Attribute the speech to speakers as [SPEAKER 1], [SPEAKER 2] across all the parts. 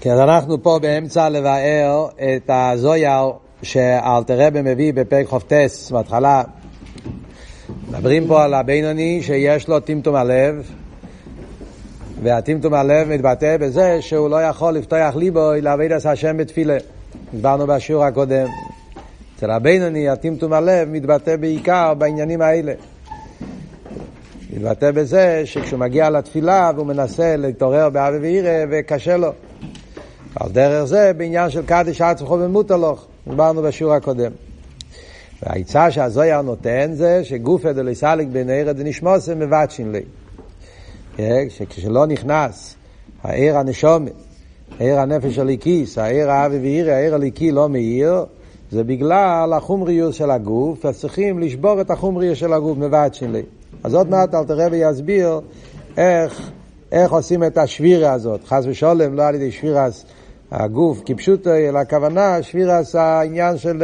[SPEAKER 1] כן, אז אנחנו פה באמצע לבאר את הזויר שאלתרבה מביא בפרק חופטס בהתחלה. מדברים פה על הבינוני שיש לו טמטום הלב, והטמטום הלב מתבטא בזה שהוא לא יכול לפתוח ליבו לעבוד את השם בתפילה. דיברנו בשיעור הקודם. אצל הבינוני הטמטום הלב מתבטא בעיקר בעניינים האלה. מתבטא בזה שכשהוא מגיע לתפילה והוא מנסה להתעורר באבי ואירא וקשה לו. על דרך זה בעניין של קדיש עצמך ומוטלוך, דיברנו בשיעור הקודם. והעצה שהזויר נותן זה שגופא דליסליק בין עיר דנשמוסה מבטשין לי. שכשלא נכנס העיר הנשומת, העיר הנפש הליקיס, העיר האבי ואירי, העיר הליקי לא מאיר, זה בגלל החומריות של הגוף, אז צריכים לשבור את החומריות של הגוף מבטשין לי. אז עוד מעט אל תראה ויסביר איך, איך עושים את השבירה הזאת. חס ושלום, לא על ידי שבירס הגוף, כפשוט אלא הכוונה שבירס העניין של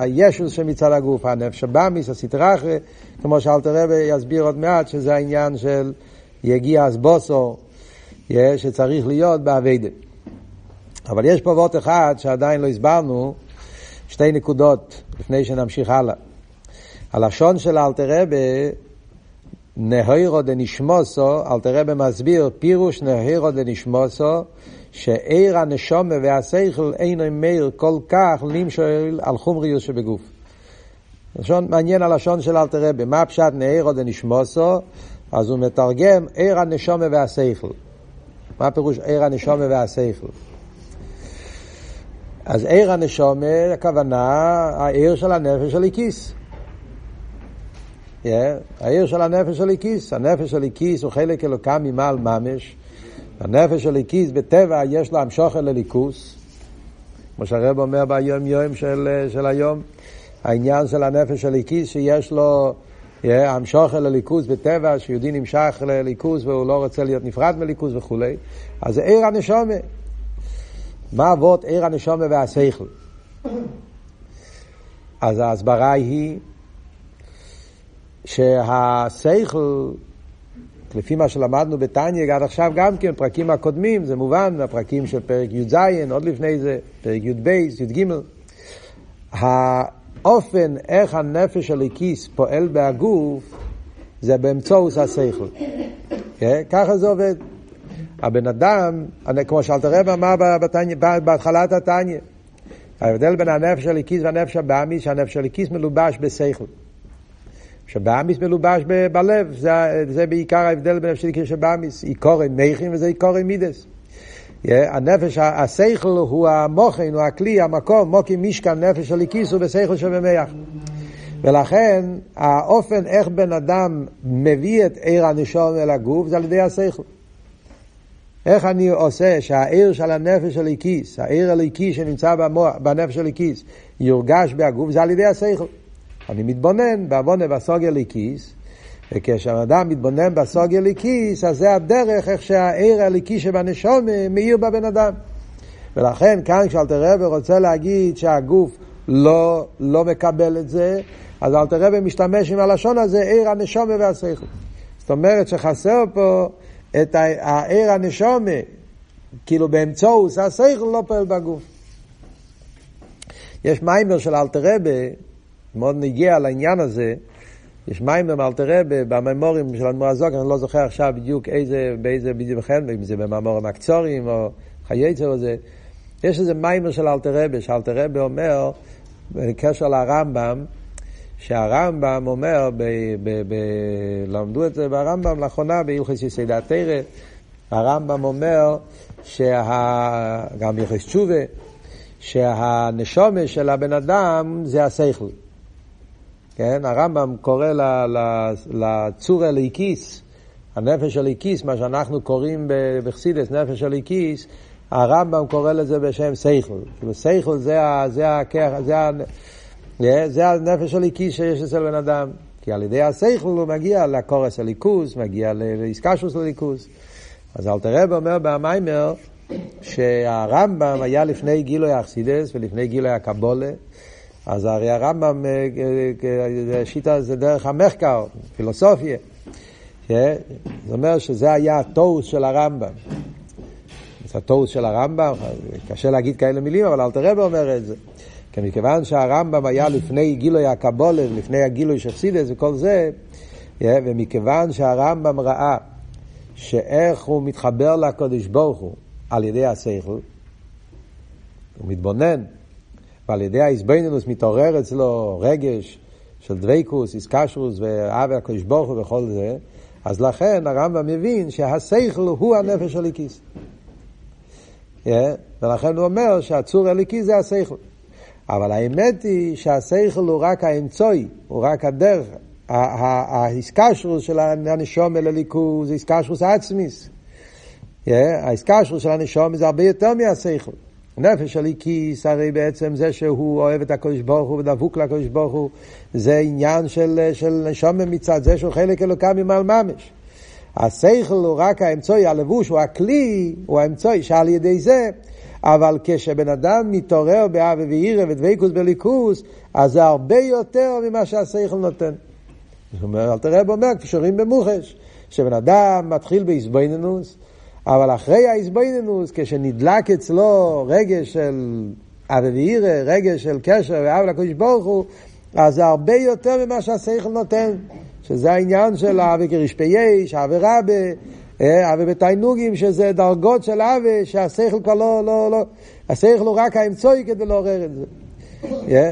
[SPEAKER 1] הישוס שמצד הגוף, הנפש הבאמיס, הסטרחה, כמו שאלתר רבי יסביר עוד מעט, שזה העניין של יגיע אסבוסו, שצריך להיות באביידה. אבל יש פה וורט אחד שעדיין לא הסברנו, שתי נקודות, לפני שנמשיך הלאה. הלשון של אלתר רבי, נהירו דנשמוסו, אלתר רבי מסביר, פירוש נהירו דנשמוסו, שעיר הנשומה והשכל אינו מאיר כל כך למשול על חומריוס שבגוף. לשון מעניין הלשון של אלתר רבי, מה פשט נהירו דנשמוסו? אז הוא מתרגם עיר הנשומה והשכל. מה פירוש עיר הנשומה והשכל? אז עיר הנשומה, הכוונה, העיר של הנפש של הכיס. Yeah, העיר של הנפש של הכיס. הנפש של הכיס הוא חלק אלוקם ממעל ממש. הנפש של הכיס בטבע יש לו המשוכן לליכוס. כמו שהרב אומר ביום יום של, של היום, העניין של הנפש של הכיס שיש לו yeah, המשוכן לליכוס בטבע, שיהודי נמשך לליכוס והוא לא רוצה להיות נפרד מליכוס וכולי. אז זה עיר הנשומה. מה אבות עיר הנשומה והשכל? אז ההסברה היא שהשכל, לפי מה שלמדנו בתניא עד עכשיו גם כן, פרקים הקודמים, זה מובן, הפרקים של פרק י"ז, עוד לפני זה, פרק י"ב, י"ג, האופן איך הנפש הליקיס פועל בהגוף, זה באמצעות השכל. כן? ככה זה עובד. הבן אדם, כמו שאלתר רב אמר בהתחלת התניא, ההבדל בין הנפש הליקיס והנפש הבאמיס, שהנפש הליקיס מלובש בשכל. שבאמיס מלובש בלב, זה, זה בעיקר ההבדל בין הליקיס שבאמיס, עיקורי מייכים וזה עיקורי מידס. Yeah, הנפש, השכל הוא המוכן, הוא הכלי, המקום, מוקי משכן נפש הליקיס הוא בשכל שבמח. ולכן האופן איך בן אדם מביא את עיר הנשום אל הגוף זה על ידי השכל. איך אני עושה שהעיר של הנפש הליקיס, העיר הליקיס שנמצא במוח, בנפש הליקיס, יורגש בהגוף, זה על ידי השכל. אני מתבונן בעוונה בסוגיה ליקיס, וכשאדם מתבונן בסוגיה ליקיס, אז זה הדרך איך שהעיר הליקיס שבנשום מאיר בבן אדם. ולכן כאן כשאלתר רבי רוצה להגיד שהגוף לא, לא מקבל את זה, אז אלתר רבי משתמש עם הלשון הזה, עיר הנשום והשכל. זאת אומרת שחסר פה את העיר הנשומה, כאילו באמצעות השכל לא פועל בגוף. יש מיימר של אלתר רבי, מאוד נגיע לעניין הזה, יש מיימר מאלתר רבי בממורים של אדמו"ר הזוג, אני לא זוכר עכשיו בדיוק איזה, באיזה בדיוק וכן, אם זה במאמורים הקצורים או חייצר או זה, יש איזה מיימר של אלתר רבי, שאלתר רבי אומר, בקשר לרמב"ם, שהרמב"ם אומר, ב, ב, ב, למדו את זה ברמב"ם לאחרונה בהלכס יסודי התרא, הרמב"ם אומר, שה, גם בהלכס תשובה, שהנשומה של הבן אדם זה השכל. כן, הרמב"ם קורא לצור הליקיס, הנפש הליקיס, מה שאנחנו קוראים בחסידס, נפש הליקיס, הרמב"ם קורא לזה בשם סייכל. כאילו סייכל זה, זה, זה, זה, זה הנפש הליקיס שיש אצל בן אדם. כי על ידי הסייכל הוא מגיע לקורס הליכוס, מגיע לאיסקשוס הליכוס. אז אלתר רב אומר במיימר שהרמב"ם היה לפני גילוי האכסידס ולפני גילוי הקבולה. אז הרי הרמב"ם, שיטה זה דרך המחקר, פילוסופיה. זאת אומרת שזה היה התוס של הרמב"ם. זה הטוס של הרמב"ם, קשה להגיד כאלה מילים, אבל אלתר רבי אומר את זה. כי מכיוון שהרמב"ם היה לפני גילוי הקבולה, לפני הגילוי של וכל זה, ומכיוון שהרמב"ם ראה שאיך הוא מתחבר לקודש ברוך הוא על ידי השכל, הוא מתבונן, ועל ידי האיזבנינוס מתעורר אצלו רגש של דבייקוס, איסקשרוס ואהבה הקודש ברוך הוא וכל זה, אז לכן הרמב"ם מבין שהשכל הוא הנפש הליקיס. Yeah, ולכן הוא אומר שהצור הליקיס זה השכל. אבל האמת היא שהשכל הוא רק האמצוי, הוא רק הדרך. ההסקשרוס של הנשום אל הליכוז זה הסקשרוס עצמיס. ההסקשרוס של הנשום זה הרבה יותר מהשכל. נפש הליקיס, הרי בעצם זה שהוא אוהב את הקדוש ברוך הוא ודבוק לקדוש ברוך הוא, זה עניין של, של נשום מצד זה שהוא חלק אלוקם ממעל ממש. השכל הוא רק האמצעי, הלבוש הוא הכלי, הוא האמצעי, שעל ידי זה, אבל כשבן אדם מתעורר באווה ואירא ודבקוס בליכוס, אז זה הרבה יותר ממה שהשכל נותן. זאת אומרת, אל תראה אומר, כפי שרואים במוחש, שבן אדם מתחיל באיזבנינוס, אבל אחרי האיזבנינוס, כשנדלק אצלו רגש של אבי ואירא, רגש של קשר ואב לקדוש ברוך הוא, אז זה הרבה יותר ממה שהשכל נותן, שזה העניין של אבי כרשפי יש, אבי רבה, אה, אבי בתיינוגים, שזה דרגות של אבי, שהשכל כבר לא, לא, לא, השכל הוא רק האמצעי כדי לעורר את זה. אה,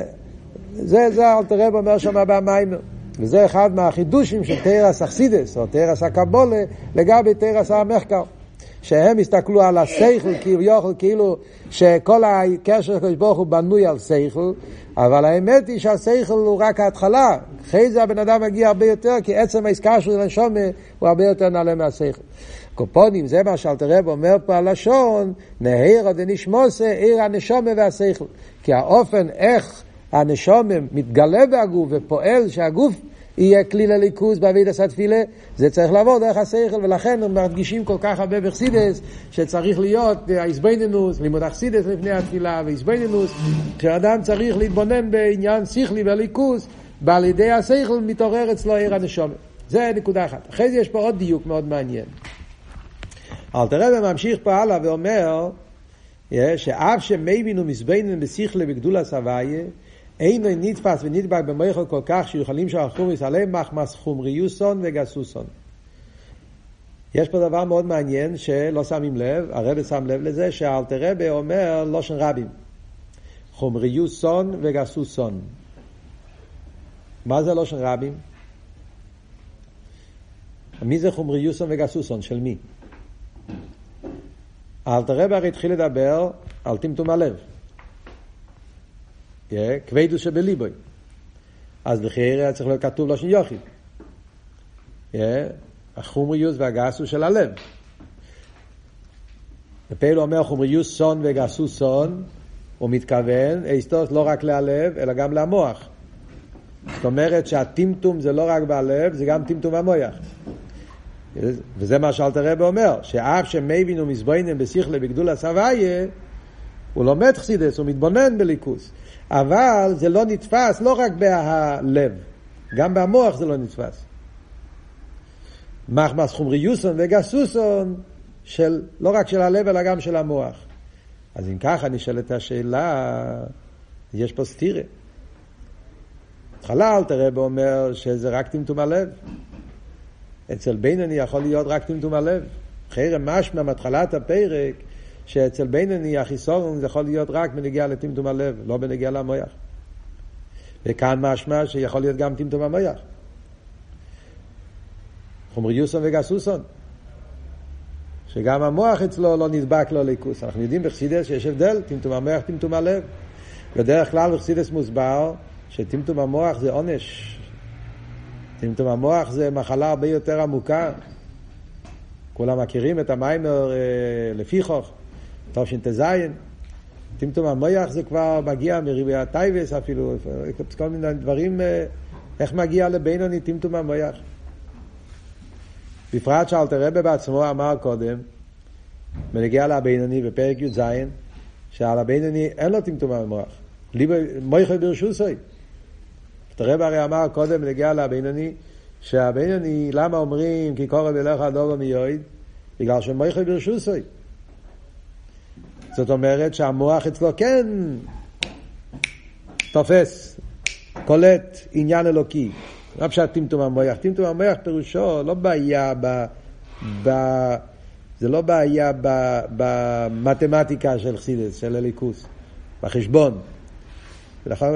[SPEAKER 1] זה, זה אלתר רב אומר שם במיימר. וזה אחד מהחידושים של תרס אכסידס, או תרס הקבולה, לגבי תרס המחקר. שהם הסתכלו על השכל כביכול, כאילו שכל הקשר של הקדוש ברוך הוא בנוי על שכל, אבל האמת היא שהשכל הוא רק ההתחלה. אחרי זה הבן אדם מגיע הרבה יותר, כי עצם העסקה שלו לנשומה הוא הרבה יותר נעלה מהשכל. קופונים, זה מה שאלתר רב אומר פה הלשון, נהירה דנשמוסה, עיר הנשומה והשכל. כי האופן איך הנשומה מתגלה בהגוף ופועל שהגוף יהיה כלי לליכוז בעבידת התפילה, זה צריך לעבור דרך השכל, ולכן הם מדגישים כל כך הרבה בחסידס, שצריך להיות האיזבנינוס, לימוד החסידס לפני התפילה, ואיזבנינוס, כשאדם צריך להתבונן בעניין שכלי וליכוז, ועל ידי השכל מתעורר אצלו עיר הנשומת. זה נקודה אחת. אחרי זה יש פה עוד דיוק מאוד מעניין. אלתר רבי ממשיך פה הלאה ואומר, שאף שמבינו מזבנין בשכלי בגדול הסבייה, אינו נתפס ונדבק במויכו כל כך שיכולים שהחומריס עליהם מחמס חומריוסון וגסוסון. יש פה דבר מאוד מעניין שלא שמים לב, הרבי שם לב לזה, שאלתר רבי אומר לושן רבים. חומריוסון וגסוסון. מה זה לושן רבים? מי זה חומריוסון וגסוסון? של מי? אלתר רבי הרי התחיל לדבר על טמטום הלב. כבדו שבליבוי. אז בחייר היה צריך להיות כתוב לושן יוחיד. החומריוס והגסוס של הלב. בפעיל אומר חומריוס סון וגסוס סון, הוא מתכוון, אסתוס לא רק להלב, אלא גם למוח. זאת אומרת שהטמטום זה לא רק בלב, זה גם טמטום המוח. וזה מה שאלתר רבי אומר, שאף שמבין ומזבוינם בשכלה בגדול הסבייה, הוא לומד חסידס, הוא מתבונן בליכוס. אבל זה לא נתפס לא רק בהלב, גם במוח זה לא נתפס. מחמס חומריוסון וגסוסון של, לא רק של הלב אלא גם של המוח. אז אם ככה נשאלת השאלה, יש פה סתירה. בהתחלה אל תראה ואומר שזה רק טמטום הלב. אצל בינוני יכול להיות רק טמטום הלב. חרם משמע מהתחלת הפרק שאצל בינוני החיסורון זה יכול להיות רק בנגיעה לטמטום הלב, לא בנגיעה למויח. וכאן משמע שיכול להיות גם טמטום המויח. חומריוסון וגסוסון. שגם המוח אצלו לא נדבק לו ליכוס. אנחנו יודעים בחסידס שיש הבדל, טמטום המוח, טמטום הלב. בדרך כלל בחסידס מוסבר שטמטום המוח זה עונש. טמטום המוח זה מחלה הרבה יותר עמוקה. כולם מכירים את המיימר אה, לפי חוך. תשט"ז, טמטום המויח זה כבר מגיע מריבי הטייבס אפילו, כל מיני דברים, אה, איך מגיע לבינוני טמטום המויח. בפרט שאלתר רבי בעצמו אמר קודם, בנגיע לבינוני בפרק י"ז, שעל הבינוני אין לו טמטום המוח. מויכו ברשוסוי. אלתר רבי הרי אמר קודם בנגיע לבינוני, שהבינוני, למה אומרים כי קורא בלך הדובו מיועד? בגלל שמויכו ברשוסוי. זאת אומרת שהמוח אצלו כן תופס, קולט עניין אלוקי. מה פשוט טמטום המוח? טמטום המוח פירושו לא בעיה ב... ב זה לא בעיה במתמטיקה של חסידס, של אליקוס, בחשבון.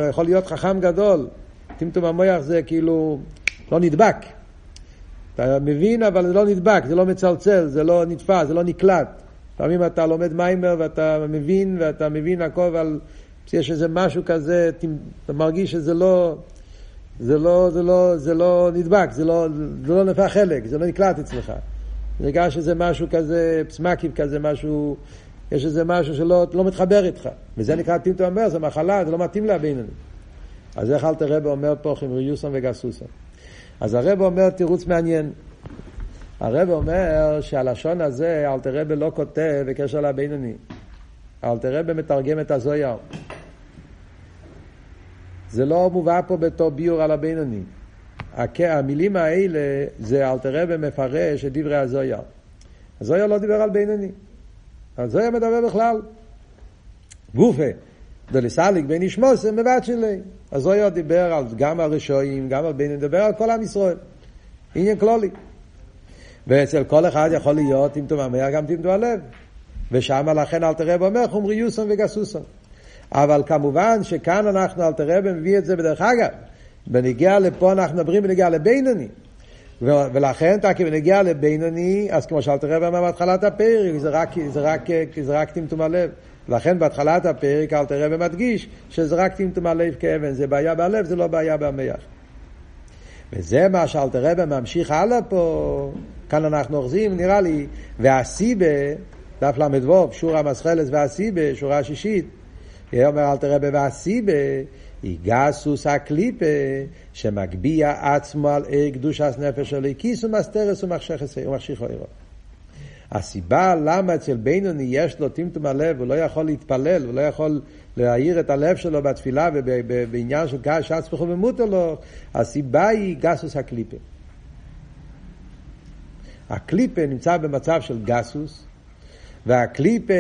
[SPEAKER 1] יכול להיות חכם גדול. טמטום המוח זה כאילו לא נדבק. אתה מבין, אבל זה לא נדבק, זה לא מצלצל, זה לא נתפס, זה לא נקלט. לפעמים אתה לומד מיימר ואתה מבין, ואתה מבין הכל, אבל יש איזה משהו כזה, אתה מרגיש שזה לא, זה לא, זה לא, זה לא נדבק, זה לא, זה לא נפח חלק, זה לא נקלט אצלך. נרגש שזה משהו כזה, פסמקים כזה, משהו, יש איזה משהו שלא לא מתחבר איתך. וזה נקרא טינטו אומר, זה מחלה, זה לא מתאים להביננו. אז איך אלתר רב אומר פה חמריוסון וגסוסון? אז הרב אומר תירוץ מעניין. הרב אומר שהלשון הזה, אלתר רב לא כותב בקשר לבינוני. אלתר רב מתרגם את הזויר. זה לא מובא פה בתור ביור על הבינוני. המילים האלה זה אלתר רב מפרש את דברי הזויר. הזויר לא דיבר על בינוני. הזויר מדבר בכלל. גופה. דלסליק בין ישמוסם בבת שלי. הזויר דיבר על, גם על רשועים, גם על בינוני, דיבר על כל עם ישראל. עניין כלולי. ואצל כל אחד יכול להיות טמטום המח גם טמטום הלב. ושם לכן אלתר רב אומר חומריוסון וגסוסון. אבל כמובן שכאן אנחנו, אלתר רב מביא את זה בדרך אגב. בנגיע לפה אנחנו מדברים בנגיע לבינוני. ולכן, כי בנגיע לבינוני, אז כמו שאלתר רב אמר בהתחלת הפרק, זה רק, זה רק, זה רק טמטום הלב. לכן בהתחלת הפרק אלתר רב מדגיש שזה רק טמטום הלב כאבן, זה בעיה בלב, זה לא בעיה במח. וזה מה שאלתר רב ממשיך הלאה פה, כאן אנחנו אוחזים, נראה לי, והסיבה, דף ל"ו, שורה מסחלס והסיבה, שורה שישית, אומר אלתר רב והסיבה, היא גסוס הקליפה שמגביה עצמו על עיר קדושת נפש של כיס ומסתרס ומחשיך עירו. הסיבה למה אצל בינוני יש לו טמטום הלב, הוא לא יכול להתפלל, הוא לא יכול להעיר את הלב שלו בתפילה ובעניין של שץ וכו' ומותר לו, הסיבה היא גסוס הקליפה. הקליפה נמצא במצב של גסוס, והקליפה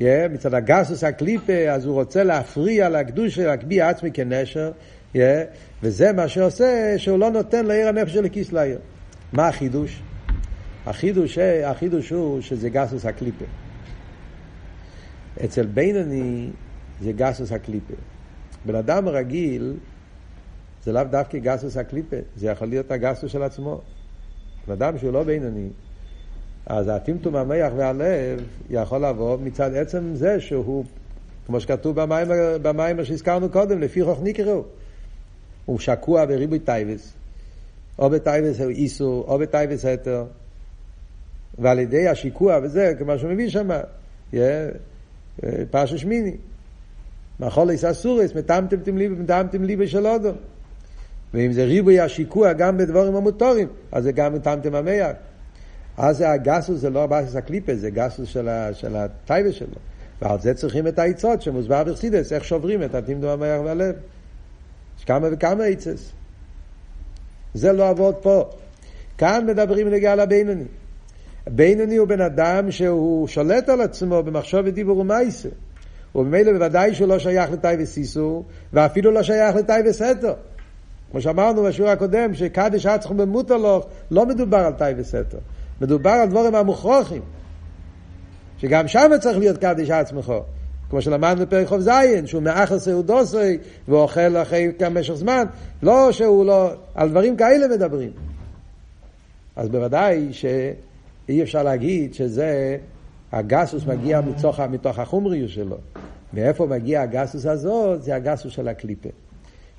[SPEAKER 1] Yeah, מצד הגסוס הקליפה, אז הוא רוצה להפריע לקדושה, להקביע עצמי כנשר, yeah, וזה מה שעושה, שהוא לא נותן לעיר הנפש של הכיס לעיר. מה החידוש? החידוש, החידוש הוא שזה גסוס הקליפה. אצל בינוני זה גסוס הקליפה. בן אדם רגיל זה לאו דווקא גסות הקליפה, זה יכול להיות הגסות של עצמו. בן אדם שהוא לא בינוני, אז הטמטום המח והלב יכול לבוא מצד עצם זה שהוא, כמו שכתוב במים, במים שהזכרנו קודם, לפי חוך נקראו. הוא שקוע בריבוי תאוות, או בתאוות איסור, או בתאוות היתר. ועל ידי השיקוע בזה, כמו שהוא מביא שם, פרשה שמיני. מאכול איס אסורס, מטמטמתם ליבי, מטמטם ליבי של אודו. ואם זה ריבוי השיקוע גם בדבורים המוטורים, אז זה גם מטמטם המח. אז הגסוס זה לא הבאסוס הקליפה, זה גסוס של, של הטייבה שלו. ועל זה צריכים את העצות שמוסבר בחסידס, איך שוברים את התמדו המח והלב. יש כמה וכמה עצס. זה לא עבוד פה. כאן מדברים לגבי הבינוני. בינוני הוא בן אדם שהוא שולט על עצמו במחשוב ודיבור ומייסה. וממילא בוודאי שהוא לא שייך לטייבה סיסו, ואפילו לא שייך לטייבה סתר. כמו שאמרנו בשיעור הקודם, שקדש עצמו במוטלוך, לא מדובר על טייבה סתר. מדובר על דבורים המוכרוחים. שגם שם צריך להיות קדיש עצמך. כמו שלמדנו בפרק חוב זין, שהוא מאכל סעודוסי ואוכל אחרי כמה משך זמן, לא שהוא לא, על דברים כאלה מדברים. אז בוודאי שאי אפשר להגיד שזה, הגסוס מגיע מתוך, מתוך החומריות שלו. מאיפה מגיע הגסוס הזאת? זה הגסוס של הקליפה.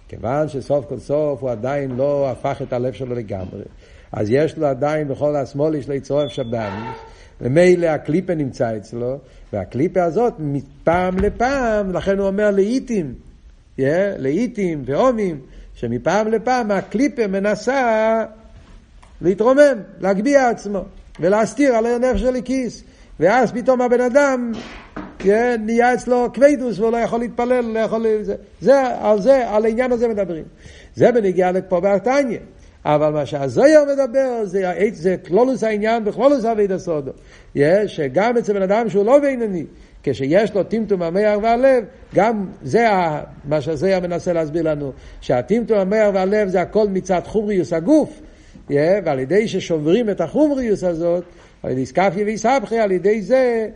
[SPEAKER 1] כיוון שסוף כל סוף הוא עדיין לא הפך את הלב שלו לגמרי. אז יש לו עדיין בכל השמאל יש לו יצרוף שבאמיס, ומילא הקליפה נמצא אצלו, והקליפה הזאת מפעם לפעם, לכן הוא אומר לעיתים, yeah, לעיתים והומים, שמפעם לפעם הקליפה מנסה להתרומם, להגביה עצמו, ולהסתיר על הנפש של הכיס. ואז פתאום הבן אדם yeah, נהיה אצלו כבדוס והוא לא יכול להתפלל, לא יכול... זה, זה, על זה, על העניין הזה מדברים. זה בנגיעה לפה בארתניה. אבל מה שהזויר מדבר זה, זה כלולוס העניין בכלולוס אבי דסודו. שגם אצל בן אדם שהוא לא בינוני, כשיש לו טמטום המח והלב, גם זה מה שהזויר מנסה להסביר לנו, שהטמטום המח והלב זה הכל מצד חומריוס הגוף, ועל ידי ששוברים את החומריוס הזאת, על ידי סקפיה ויסבכי, על ידי זה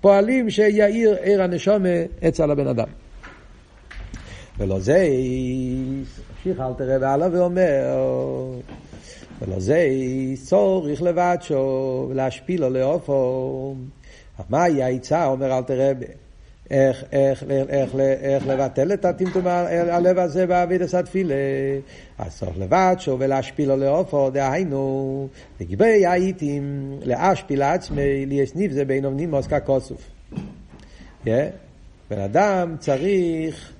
[SPEAKER 1] פועלים שיאיר עיר הנשומה אצל הבן אדם. ולא זה, המשיך אל תראה והלאה ואומר, ולא זה צורך לבד שו, להשפיל לו לעופו. מה היא העצה, אומר אל תראה, איך, איך, איך, איך, איך לבטל את הטמטום הלב הזה באבידס התפילה. צריך לבד שו ולהשפיל לו לעופו, דהיינו, לגבי הייתים, להשפיל לעצמי, ליסניב זה בין אבנים מוסקה כוסוף. בן אדם צריך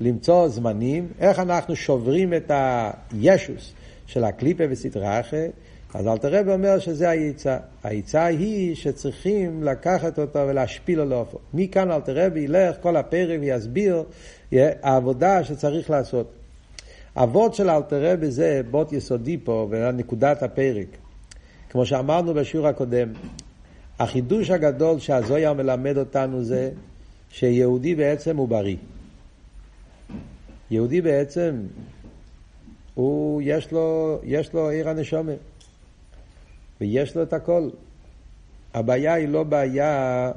[SPEAKER 1] למצוא זמנים, איך אנחנו שוברים את הישוס של הקליפה וסטראחה, אז אלתר רבי אומר שזה העיצה. העיצה היא שצריכים לקחת אותו ולהשפיל לו לאופו. מכאן אלתר רבי ילך כל הפרק ויסביר העבודה שצריך לעשות. אבות של אלתר רבי זה בוט יסודי פה, ונקודת הפרק. כמו שאמרנו בשיעור הקודם, החידוש הגדול שהזויה מלמד אותנו זה שיהודי בעצם הוא בריא. יהודי בעצם, הוא, יש לו, יש לו עיר הנשומה, ויש לו את הכל. הבעיה היא לא בעיה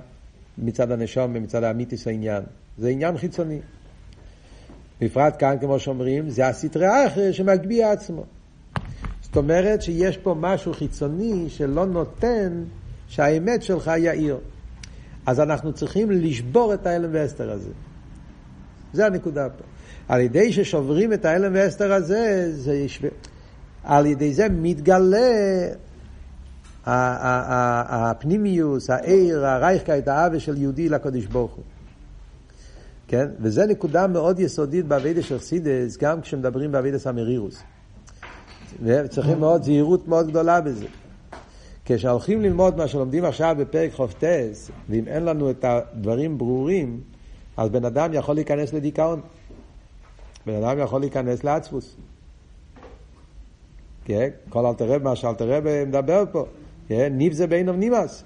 [SPEAKER 1] מצד הנשומה, מצד האמיתיס העניין, זה עניין חיצוני. בפרט כאן, כמו שאומרים, זה הסטרי האחר שמגביה עצמו. זאת אומרת שיש פה משהו חיצוני שלא נותן שהאמת שלך יאיר. אז אנחנו צריכים לשבור את ההלם והסתר הזה. זה הנקודה פה. על ידי ששוברים את ההלם והסתר הזה, זה ישב... על ידי זה מתגלה הפנימיוס, העיר, הרייכקייט, האווה של יהודי לקודש ברוך הוא. כן? וזו נקודה מאוד יסודית באבידס של חסידס, גם כשמדברים באבידס המרירוס. וצריכים מאוד זהירות מאוד גדולה בזה. כשהולכים ללמוד מה שלומדים עכשיו בפרק חופטס, ואם אין לנו את הדברים ברורים, אז בן אדם יכול להיכנס לדיכאון. בן אדם יכול להיכנס לעצבוס. כן? כל אלתרעב, מה שאלתרעב מדבר פה. כן? ניב זה בין נימאס.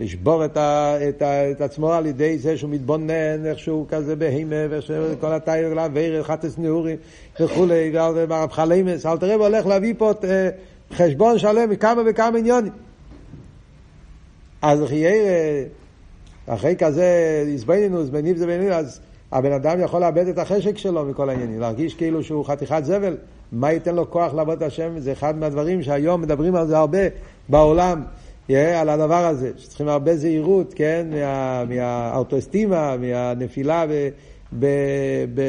[SPEAKER 1] לשבור את, ה, את, ה, את עצמו על ידי זה שהוא מתבונן, איכשהו כזה בהימה, וכל התאיר לעבר, חטס נעורים וכולי, והרב חלימס, אלתרעב הולך להביא פה את, אה, חשבון שלם מכמה וכמה עניונים. אז אחרי כזה, איזבנינוס, בניב זה בניב, אז הבן אדם יכול לאבד את החשק שלו מכל העניינים, להרגיש כאילו שהוא חתיכת זבל, מה ייתן לו כוח לעבוד את השם? זה אחד מהדברים שהיום מדברים על זה הרבה בעולם, על הדבר הזה, שצריכים הרבה זהירות, כן, מה, מהאוטואסטימה, מהנפילה ב, ב, ב,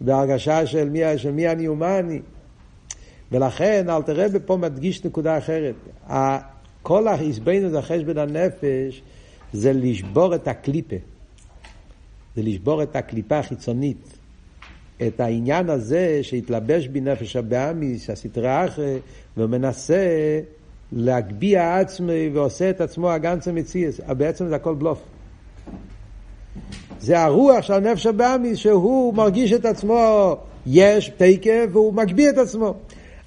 [SPEAKER 1] בהרגשה של מי, של מי אני ומה אני. ולכן אלתר רבי פה מדגיש נקודה אחרת. כל ההסבנות החשבון הנפש זה לשבור את הקליפה. זה לשבור את הקליפה החיצונית. את העניין הזה שהתלבש בי נפש הבאמיס, הסטרה אחרי, ומנסה להגביה עצמי ועושה את עצמו הגנצה מציאס. בעצם זה הכל בלוף. זה הרוח של הנפש הבאמיס שהוא מרגיש את עצמו יש תקף והוא מגביה את עצמו.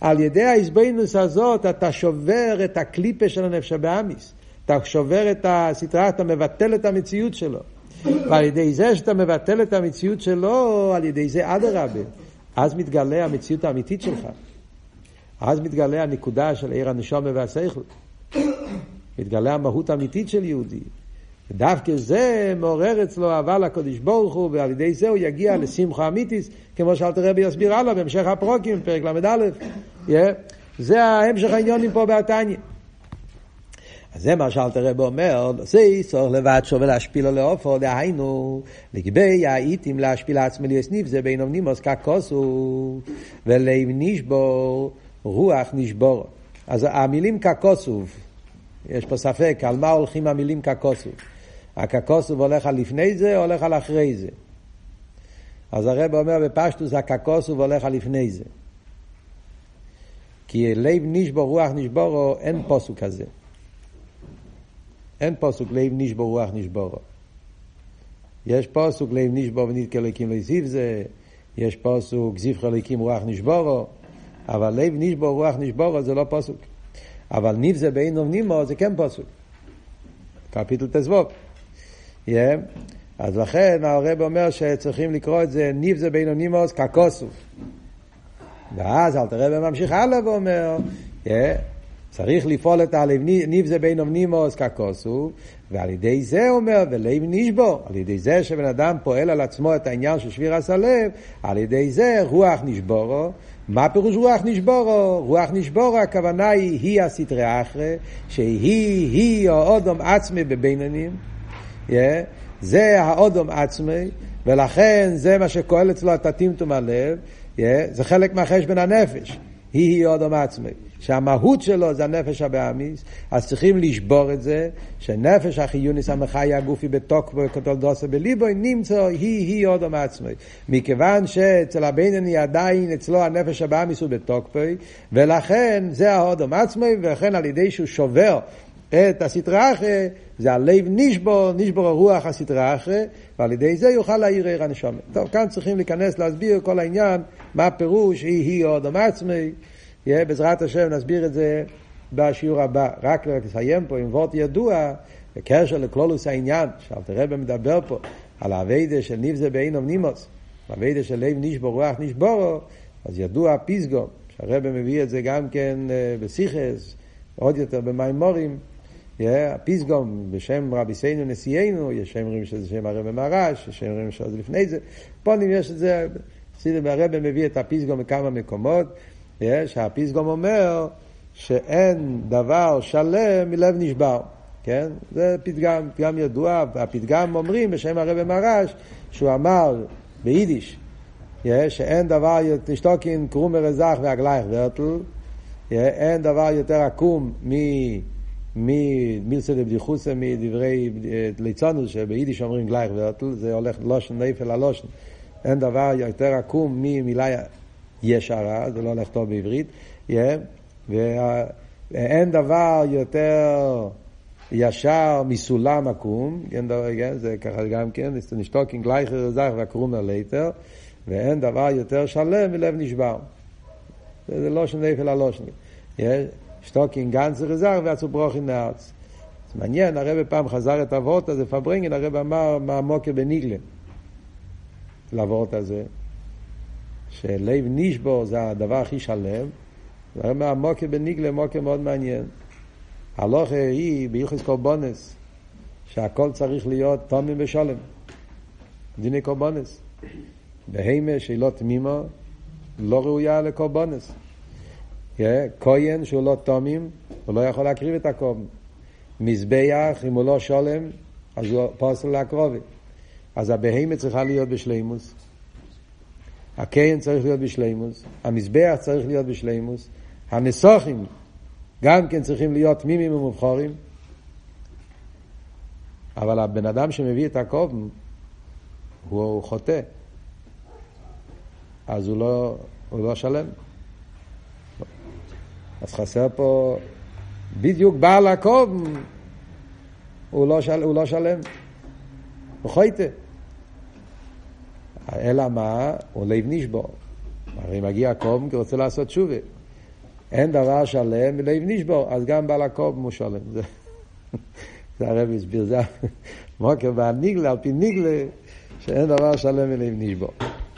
[SPEAKER 1] על ידי ההזבנוס הזאת אתה שובר את הקליפה של הנפש הבאמיס. אתה שובר את הסטרה, אתה מבטל את המציאות שלו. ועל ידי זה שאתה מבטל את המציאות שלו, על ידי זה אדרבה. אז מתגלה המציאות האמיתית שלך. אז מתגלה הנקודה של עיר הנשומה והשכל. מתגלה המהות האמיתית של יהודי. ודווקא זה מעורר אצלו אהבה לקודש ברוך הוא, ועל ידי זה הוא יגיע לשמחה אמיתיס, כמו שאלתר רבי יסביר הלאה בהמשך הפרוקים, פרק ל"א. זה ההמשך העניונים פה בעתניה. אז זה מה שאלתר רב אומר, זה צורך לבד שווה להשפיל לו לעופו, דהיינו, לגבי האיתים להשפיל לעצמי ליסניף, זה בין אומנימוס ככוסו, ולב נשבור, רוח נשבור. אז המילים ככוסוב, יש פה ספק על מה הולכים המילים ככוסוב. הככוסוב הולך על לפני זה, או הולך על אחרי זה. אז הרב אומר בפשטוס הככוסוב הולך על לפני זה. כי לב נשבור, רוח נשבורו, אין פוסוק כזה. אין פוסוק לב נשבור רוח נשבורו. יש פוסוק לב נשבור ונתקה אלוקים לא זה, יש פוסוק זיו אלוקים רוח נשבורו, אבל לב נשבור, רוח נשבור, זה לא פסוק. אבל ניב זה בין נימו, זה כן פסוק. קפיטל תזבוב. אז לכן הרב אומר שצריכים לקרוא את זה ניב זה בין נימוס ככוסוף. ואז אל תראה ממשיך הלאה ואומר, צריך לפעול את הלב ניב זה בין נימוס ככוסוף, ועל ידי זה אומר, ולב נשבור, על ידי זה שבן אדם פועל על עצמו את העניין של שבירת הלב, על ידי זה רוח נשבורו. מה פירוש רוח נשבורו? רוח נשבורו הכוונה היא, היא הסתרי אחרי, שהיא, היא האודום עצמי בבינונים. Yeah. זה האודום עצמי, ולכן זה מה שכולל אצלו את הטמטום הלב, yeah. זה חלק מהחשבון הנפש. היא היא אודום עצמי. שהמהות שלו זה הנפש הבאמיס, אז צריכים לשבור את זה, שנפש החיוניס המחי הגופי בתוקפו וכתולדוסו בליבוי נמצא היא היא אודום עצמי. מכיוון שאצל הבינני עדיין אצלו הנפש הבאמיס הוא בתוקפו, ולכן זה האודום עצמי, ולכן על ידי שהוא שובר את הסטרה אחרי, זה הלב נשבור, נשבור הרוח הסטרה אחרי, ועל ידי זה יוכל להעיר עיר הנשומת. טוב, כאן צריכים להיכנס להסביר כל העניין, מה הפירוש, היא היא אודום עצמי. יהיה, בעזרת השם נסביר את זה בשיעור הבא. רק לסיים פה עם וורט ידוע, בקשר לכלולוס העניין, שאלתר רבי מדבר פה על האביידה של ניבזה בעינום נימוס, האביידה של לב נשבור רוח נשבורו, אז ידוע פיסגו, שהרבי מביא את זה גם כן אה, בסיכס, עוד יותר במימורים, הפיסגום בשם רבי סיינו נשיאנו, יש שם אומרים שזה שם הרבי מרש, יש שם אומרים שזה לפני זה, פה יש את זה, הרבי מביא את הפיסגום מכמה מקומות, שהפיסגום אומר שאין דבר שלם מלב נשבר. כן? זה פתגם, פתגם ידוע, הפתגם אומרים בשם הרבי מרש, שהוא אמר ביידיש, שאין דבר, תשתוקין קרומר אזך והגלייך ורטל, אין דבר יותר עקום מ... מילסא דבדיחוסא מדברי אה, ליצונוס, שביידיש אומרים גלייך ורטל, זה הולך לושן נפל הלושן. אין דבר יותר עקום ממילה ישרה, זה לא הולך טוב בעברית, yeah, ואין דבר יותר ישר מסולם עקום, כן, דבר, כן, זה ככה גם כן, נשתוקינג גלייכר זך והקרומר ליטר, ואין דבר יותר שלם מלב נשבר. זה לא שנפל הלושן. שטוקינג גנצר זך ועצו ברוכין נארץ. זה מעניין, הרב פעם חזר את הוורט הזה, פברנגן, הרב אמר מה מוקר בניגלה, לוורט הזה. שלב נשבור זה הדבר הכי שלם, זה אומר המוקר בניגלה מוקר מאוד מעניין. הלוכה היא ביוחס קורבונס, שהכל צריך להיות תומים ושולם. דיני קורבונס. בהימה שהיא לא תמימה, לא ראויה לקורבונס. כהן שהוא לא תומים, הוא לא יכול להקריב את הקורבן. מזבח, אם הוא לא שולם, אז הוא פוסל להקרובי. אז הבהימה צריכה להיות בשלימוס. הקיין צריך להיות בשלימוס, המזבח צריך להיות בשלימוס, הנסוכים גם כן צריכים להיות תמימים ומובחורים, אבל הבן אדם שמביא את הקובן הוא חוטא, אז הוא לא, הוא לא שלם. אז חסר פה בדיוק בעל הקובן, הוא לא, של, הוא לא שלם, הוא חוטא. אלא מה? הוא לב נשבור. הרי מגיע קום כי רוצה לעשות שובה. אין דבר שלם מלב נשבור, אז גם בעל הקום הוא שלם. זה, הרב הסביר, זה מוקר והניגלה, על פי ניגלה, שאין דבר שלם מלב נשבור.